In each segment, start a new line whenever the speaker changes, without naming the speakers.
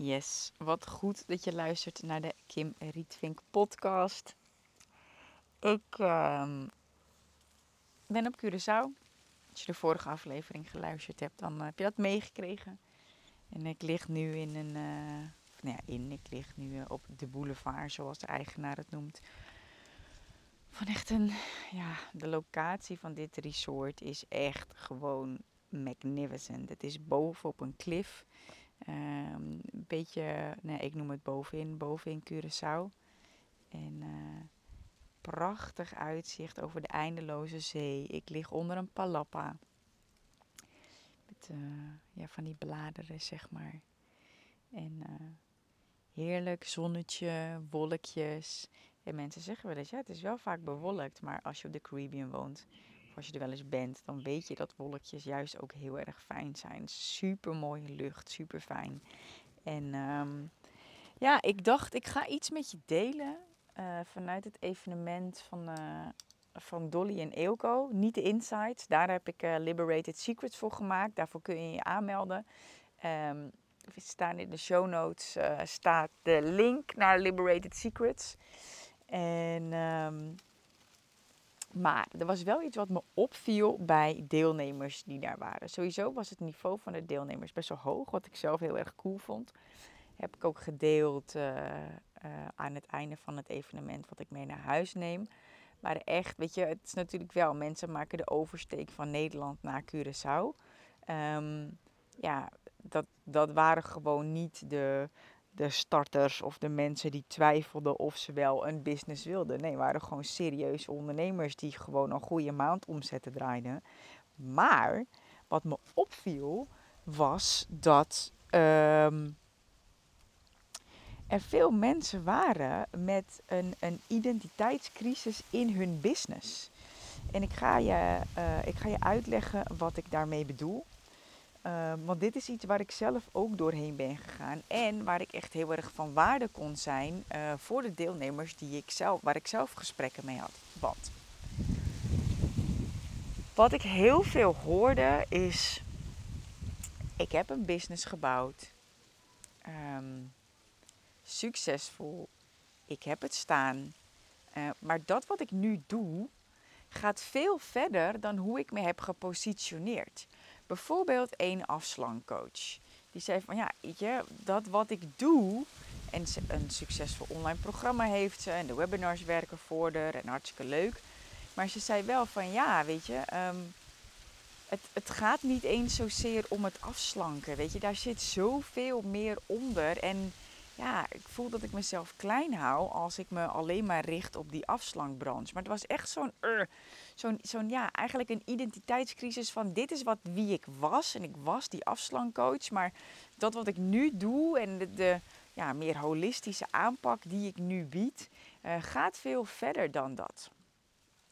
Yes, wat goed dat je luistert naar de Kim Rietvink podcast. Ik ehm, ben op Curaçao. Als je de vorige aflevering geluisterd hebt, dan heb je dat meegekregen. En ik lig nu in een, uh, nou ja, in, ik lig nu uh, op de boulevard, zoals de eigenaar het noemt. Van echt een, ja, de locatie van dit resort is echt gewoon magnificent. Het is boven op een klif. Um, een beetje, nee, ik noem het bovenin, bovenin Curaçao. En uh, prachtig uitzicht over de eindeloze zee. Ik lig onder een palappa. Met uh, ja, van die bladeren, zeg maar. En uh, heerlijk zonnetje, wolkjes. En mensen zeggen wel eens, ja, het is wel vaak bewolkt. Maar als je op de Caribbean woont, als je er wel eens bent, dan weet je dat wolkjes juist ook heel erg fijn zijn. Super mooie lucht, super fijn. En um, ja, ik dacht, ik ga iets met je delen uh, vanuit het evenement van, uh, van Dolly en Eelco. Niet de insights, daar heb ik uh, Liberated Secrets voor gemaakt. Daarvoor kun je je aanmelden. Um, staan in de show notes staat de link naar Liberated Secrets. En um, maar er was wel iets wat me opviel bij deelnemers die daar waren. Sowieso was het niveau van de deelnemers best wel hoog, wat ik zelf heel erg cool vond. Heb ik ook gedeeld uh, uh, aan het einde van het evenement wat ik mee naar huis neem. Maar echt, weet je, het is natuurlijk wel, mensen maken de oversteek van Nederland naar Curaçao. Um, ja, dat, dat waren gewoon niet de, de starters of de mensen die twijfelden of ze wel een business wilden. Nee, waren gewoon serieuze ondernemers die gewoon een goede maand omzetten draaiden. Maar wat me opviel was dat um, er veel mensen waren met een, een identiteitscrisis in hun business. En ik ga, je, uh, ik ga je uitleggen wat ik daarmee bedoel. Uh, want dit is iets waar ik zelf ook doorheen ben gegaan. En waar ik echt heel erg van waarde kon zijn uh, voor de deelnemers die ik zelf, waar ik zelf gesprekken mee had. Want wat ik heel veel hoorde is: ik heb een business gebouwd. Um, succesvol. Ik heb het staan. Uh, maar dat wat ik nu doe, gaat veel verder dan hoe ik me heb gepositioneerd. Bijvoorbeeld één afslankcoach. Die zei van ja, weet je, dat wat ik doe. En een succesvol online programma heeft ze. En de webinars werken voor haar. En hartstikke leuk. Maar ze zei wel van ja, weet je. Um, het, het gaat niet eens zozeer om het afslanken. Weet je, daar zit zoveel meer onder. En ja, ik voel dat ik mezelf klein hou als ik me alleen maar richt op die afslankbranche. Maar het was echt zo'n, uh, zo'n, zo'n ja, eigenlijk een identiteitscrisis van dit is wat wie ik was. En ik was die afslankcoach. Maar dat wat ik nu doe en de, ja, meer holistische aanpak die ik nu bied, uh, gaat veel verder dan dat.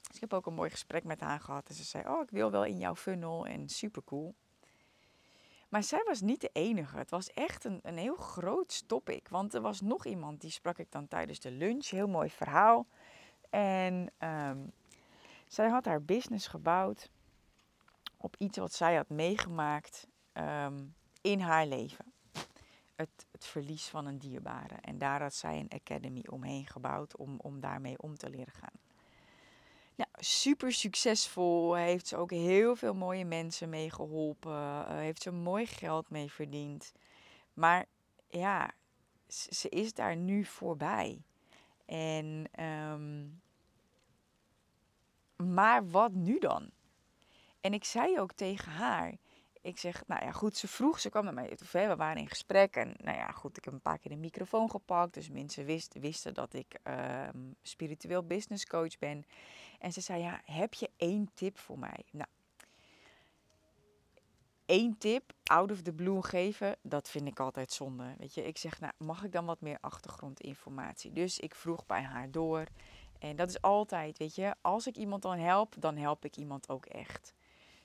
Dus ik heb ook een mooi gesprek met haar gehad. En ze zei, oh, ik wil wel in jouw funnel en super cool. Maar zij was niet de enige. Het was echt een, een heel groot topic. Want er was nog iemand, die sprak ik dan tijdens de lunch. Heel mooi verhaal. En um, zij had haar business gebouwd op iets wat zij had meegemaakt um, in haar leven. Het, het, verlies van een dierbare. En daar had zij een academy omheen gebouwd om, om daarmee om te leren gaan. Super succesvol. Heeft ze ook heel veel mooie mensen mee geholpen. Uh, heeft ze mooi geld mee verdiend. Maar ja, ze is daar nu voorbij. En, um, maar wat nu dan? En ik zei ook tegen haar. Ik zeg, nou ja, goed, ze vroeg, ze kwam naar mij toe, we waren in gesprek. En nou ja, goed, ik heb een paar keer de microfoon gepakt. Dus mensen wist, wisten dat ik um, spiritueel business coach ben. En ze zei, ja, heb je één tip voor mij? Nou, één tip, out of the blue geven, dat vind ik altijd zonde. Weet je, ik zeg, nou, mag ik dan wat meer achtergrondinformatie? Dus ik vroeg bij haar door. En dat is altijd, weet je, als ik iemand dan help, dan help ik iemand ook echt.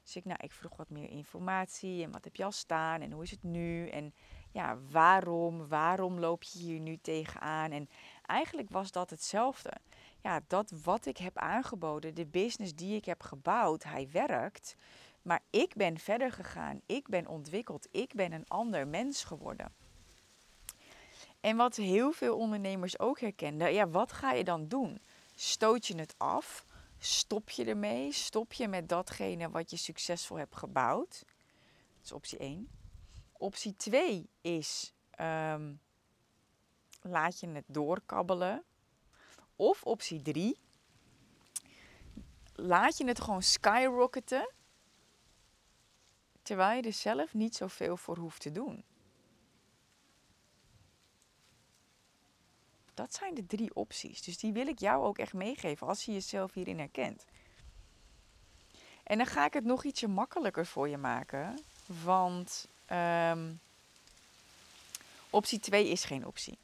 Dus ik, nou, ik vroeg wat meer informatie en wat heb je al staan en hoe is het nu? En ja, waarom, waarom loop je hier nu tegenaan? En eigenlijk was dat hetzelfde. Ja, dat wat ik heb aangeboden, de business die ik heb gebouwd, hij werkt. Maar ik ben verder gegaan, ik ben ontwikkeld, ik ben een ander mens geworden. En wat heel veel ondernemers ook herkenden, ja, wat ga je dan doen? Stoot je het af? Stop je ermee? Stop je met datgene wat je succesvol hebt gebouwd? Dat is optie 1. Optie 2 is um, laat je het doorkabbelen. Of optie 3, laat je het gewoon skyrocketen, terwijl je er zelf niet zoveel voor hoeft te doen. Dat zijn de drie opties. Dus die wil ik jou ook echt meegeven als je jezelf hierin herkent. En dan ga ik het nog ietsje makkelijker voor je maken. Want um, optie 2 is geen optie.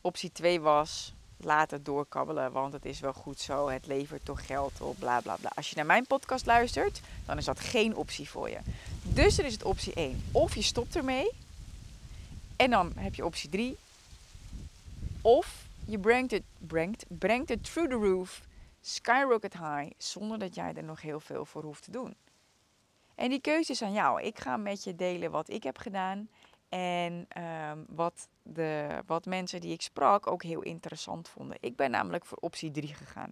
Optie 2 was laat doorkabbelen, want het is wel goed zo. Het levert toch geld op, bla bla bla. Als je naar mijn podcast luistert, dan is dat geen optie voor je. Dus dan is het optie 1. Of je stopt ermee. En dan heb je optie 3. Of je brengt het, brengt, brengt het through the roof, skyrocket high, zonder dat jij er nog heel veel voor hoeft te doen. En die keuze is aan jou. Ik ga met je delen wat ik heb gedaan. En um, wat, de, wat mensen die ik sprak ook heel interessant vonden. Ik ben namelijk voor optie 3 gegaan.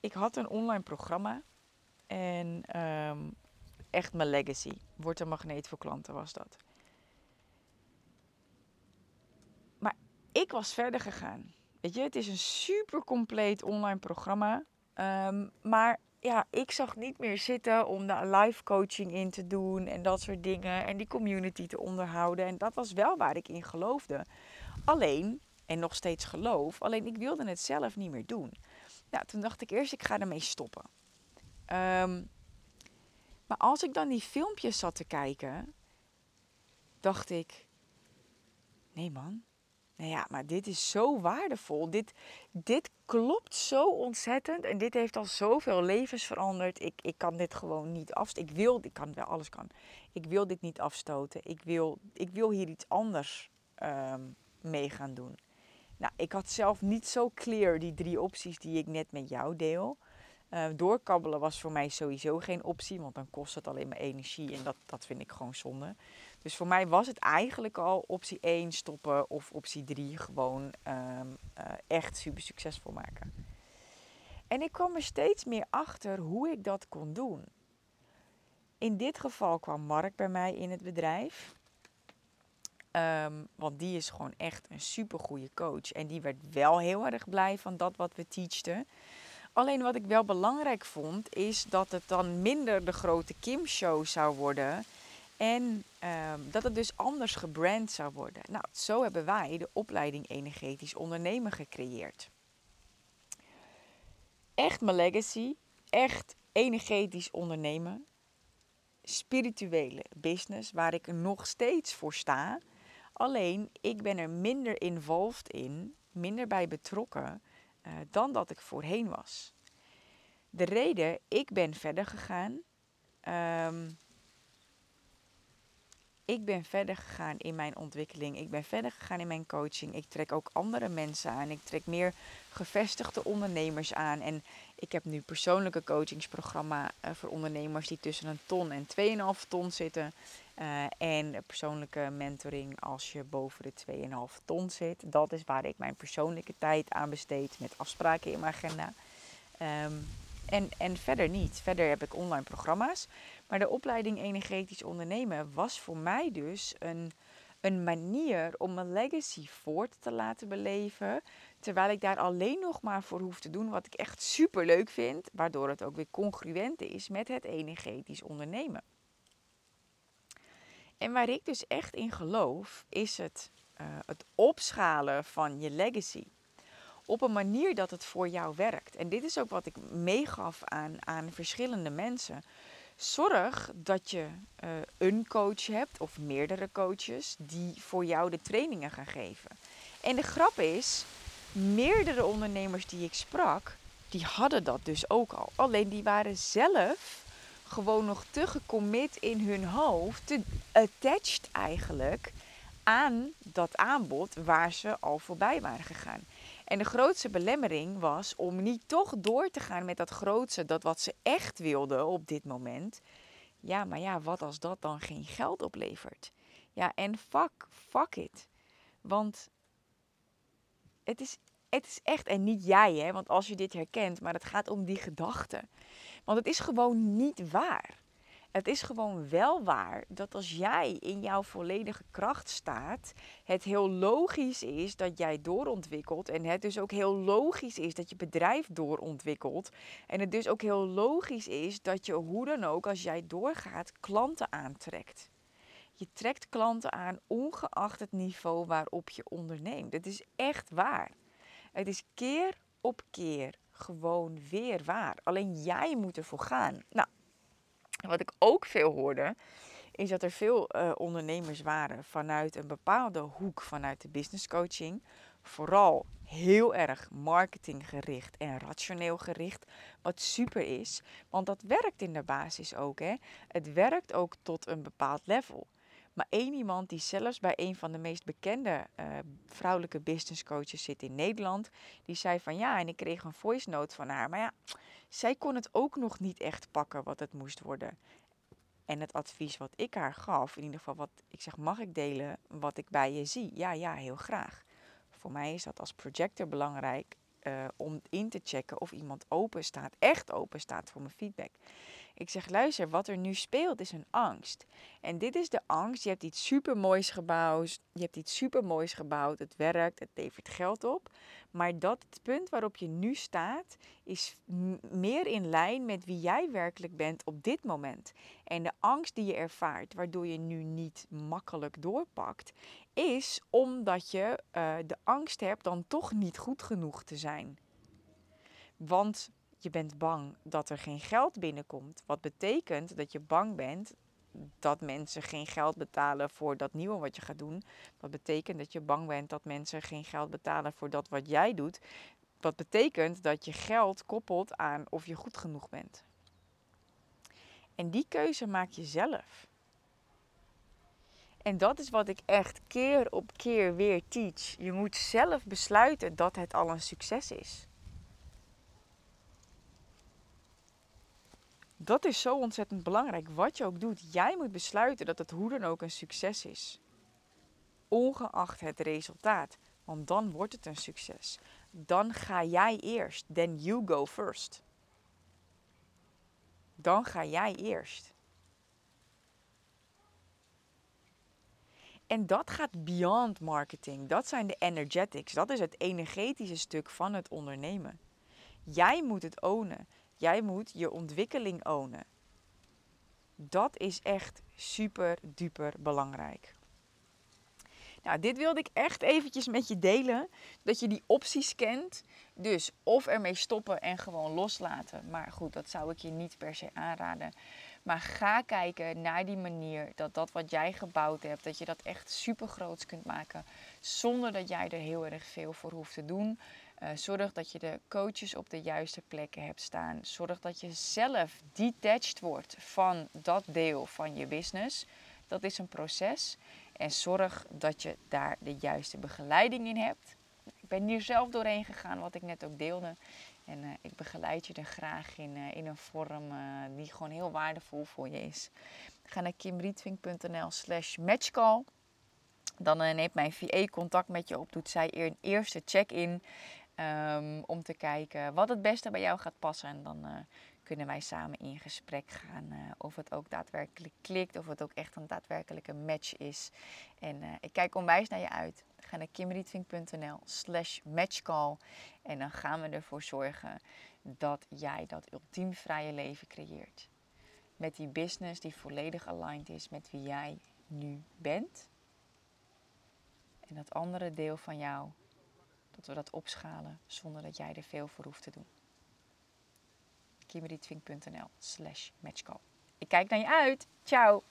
Ik had een online programma. En um, echt mijn legacy. Wordt een magneet voor klanten was dat. Ik was verder gegaan. Weet je, het is een super compleet online programma. Um, maar ja, ik zag niet meer zitten om daar live coaching in te doen en dat soort dingen. En die community te onderhouden. En dat was wel waar ik in geloofde. Alleen, en nog steeds geloof, alleen ik wilde het zelf niet meer doen. Nou, toen dacht ik eerst, ik ga ermee stoppen. Um, maar als ik dan die filmpjes zat te kijken, dacht ik, nee man, nou ja, maar dit is zo waardevol. Dit, dit klopt zo ontzettend. En dit heeft al zoveel levens veranderd. Ik, ik kan dit gewoon niet afstoten. Ik wil, ik kan wel, alles kan. Ik wil dit niet afstoten. Ik wil, ik wil hier iets anders um, mee gaan doen. Nou, ik had zelf niet zo clear die drie opties die ik net met jou deel. Uh, doorkabbelen was voor mij sowieso geen optie, want dan kost het alleen maar energie en dat, dat vind ik gewoon zonde. Dus voor mij was het eigenlijk al optie 1 stoppen of optie 3 gewoon um, uh, echt super succesvol maken. En ik kwam er steeds meer achter hoe ik dat kon doen. In dit geval kwam Mark bij mij in het bedrijf. Um, want die is gewoon echt een super goede coach. En die werd wel heel erg blij van dat wat we teachten. Alleen wat ik wel belangrijk vond, is dat het dan minder de grote Kim-show zou worden. En um, dat het dus anders gebrand zou worden. Nou, zo hebben wij de opleiding Energetisch Ondernemen gecreëerd. Echt mijn legacy, echt energetisch ondernemen, spirituele business waar ik nog steeds voor sta. Alleen ik ben er minder involved in, minder bij betrokken uh, dan dat ik voorheen was. De reden, ik ben verder gegaan. Um, ik ben verder gegaan in mijn ontwikkeling. Ik ben verder gegaan in mijn coaching. Ik trek ook andere mensen aan. Ik trek meer gevestigde ondernemers aan. En ik heb nu persoonlijke coachingsprogramma uh, voor ondernemers die tussen een ton en 2,5 ton zitten. Uh, en persoonlijke mentoring als je boven de 2,5 ton zit. Dat is waar ik mijn persoonlijke tijd aan besteed met afspraken in mijn agenda. Um, en, en verder niet. Verder heb ik online programma's. Maar de opleiding Energetisch Ondernemen was voor mij dus een, een manier om mijn legacy voort te laten beleven. Terwijl ik daar alleen nog maar voor hoef te doen wat ik echt super leuk vind. Waardoor het ook weer congruent is met het energetisch ondernemen. En waar ik dus echt in geloof, is het, uh, het opschalen van je legacy op een manier dat het voor jou werkt. En dit is ook wat ik meegaf aan, aan verschillende mensen. Zorg dat je uh, een coach hebt of meerdere coaches die voor jou de trainingen gaan geven. En de grap is, meerdere ondernemers die ik sprak, die hadden dat dus ook al. Alleen die waren zelf gewoon nog te gecommit in hun hoofd, te attached eigenlijk aan dat aanbod waar ze al voorbij waren gegaan. En de grootste belemmering was om niet toch door te gaan met dat grootste, dat wat ze echt wilden op dit moment. Ja, maar ja, wat als dat dan geen geld oplevert? Ja, en fuck, fuck it. Want het is, het is echt, en niet jij hè, want als je dit herkent, maar het gaat om die gedachte. Want het is gewoon niet waar. Het is gewoon wel waar dat als jij in jouw volledige kracht staat, het heel logisch is dat jij doorontwikkelt. En het dus ook heel logisch is dat je bedrijf doorontwikkelt. En het dus ook heel logisch is dat je hoe dan ook, als jij doorgaat, klanten aantrekt. Je trekt klanten aan ongeacht het niveau waarop je onderneemt. Het is echt waar. Het is keer op keer gewoon weer waar. Alleen jij moet ervoor gaan. Nou, wat ik ook veel hoorde, is dat er veel uh, ondernemers waren vanuit een bepaalde hoek, vanuit de business coaching. Vooral heel erg marketinggericht en rationeel gericht. Wat super is, want dat werkt in de basis ook. Hè? Het werkt ook tot een bepaald level. Maar één iemand die zelfs bij een van de meest bekende uh, vrouwelijke business coaches zit in Nederland, die zei van ja, en ik kreeg een voice note van haar. Maar ja, zij kon het ook nog niet echt pakken wat het moest worden. En het advies wat ik haar gaf, in ieder geval wat ik zeg, mag ik delen wat ik bij je zie? Ja, ja, heel graag. Voor mij is dat als projector belangrijk uh, om in te checken of iemand open staat, echt open staat voor mijn feedback. Ik zeg, luister, wat er nu speelt is een angst. En dit is de angst. Je hebt iets supermoois gebouwd. Je hebt iets supermoois gebouwd. Het werkt, het levert geld op. Maar dat het punt waarop je nu staat, is meer in lijn met wie jij werkelijk bent op dit moment. En de angst die je ervaart, waardoor je nu niet makkelijk doorpakt, is omdat je uh, de angst hebt dan toch niet goed genoeg te zijn. Want je bent bang dat er geen geld binnenkomt. Wat betekent dat je bang bent dat mensen geen geld betalen voor dat nieuwe wat je gaat doen. Wat betekent dat je bang bent dat mensen geen geld betalen voor dat wat jij doet. Wat betekent dat je geld koppelt aan of je goed genoeg bent. En die keuze maak je zelf. En dat is wat ik echt keer op keer weer teach. Je moet zelf besluiten dat het al een succes is. Dat is zo ontzettend belangrijk. Wat je ook doet, jij moet besluiten dat het hoe dan ook een succes is. Ongeacht het resultaat. Want dan wordt het een succes. Dan ga jij eerst. Then you go first. Dan ga jij eerst. En dat gaat beyond marketing. Dat zijn de energetics. Dat is het energetische stuk van het ondernemen. Jij moet het ownen. Jij moet je ontwikkeling ownen. Dat is echt super duper belangrijk. Nou, dit wilde ik echt eventjes met je delen. Dat je die opties kent. Dus of ermee stoppen en gewoon loslaten. Maar goed, dat zou ik je niet per se aanraden. Maar ga kijken naar die manier dat dat wat jij gebouwd hebt, dat je dat echt super groots kunt maken. Zonder dat jij er heel erg veel voor hoeft te doen. Uh, zorg dat je de coaches op de juiste plekken hebt staan. Zorg dat je zelf detached wordt van dat deel van je business. Dat is een proces. En zorg dat je daar de juiste begeleiding in hebt. Ik ben hier zelf doorheen gegaan, wat ik net ook deelde. En uh, ik begeleid je er graag in, uh, in een vorm die gewoon heel waardevol voor je is. Ga naar kimrietvink.nl slash matchcall. Dan neemt mijn VA contact met je op. Doet zij een eerste check-in. Um, om te kijken wat het beste bij jou gaat passen. En dan uh, kunnen wij samen in gesprek gaan uh, of het ook daadwerkelijk klikt. Of het ook echt een daadwerkelijke match is. En uh, ik kijk onwijs naar je uit. Ga naar kimrietvink.nl slash matchcall. En dan gaan we ervoor zorgen dat jij dat ultiem vrije leven creëert. Met die business die volledig aligned is met wie jij nu bent. En dat andere deel van jou dat we dat opschalen zonder dat jij er veel voor hoeft te doen. kimberlytwink.nl slash matchcall. Ik kijk naar je uit. Ciao!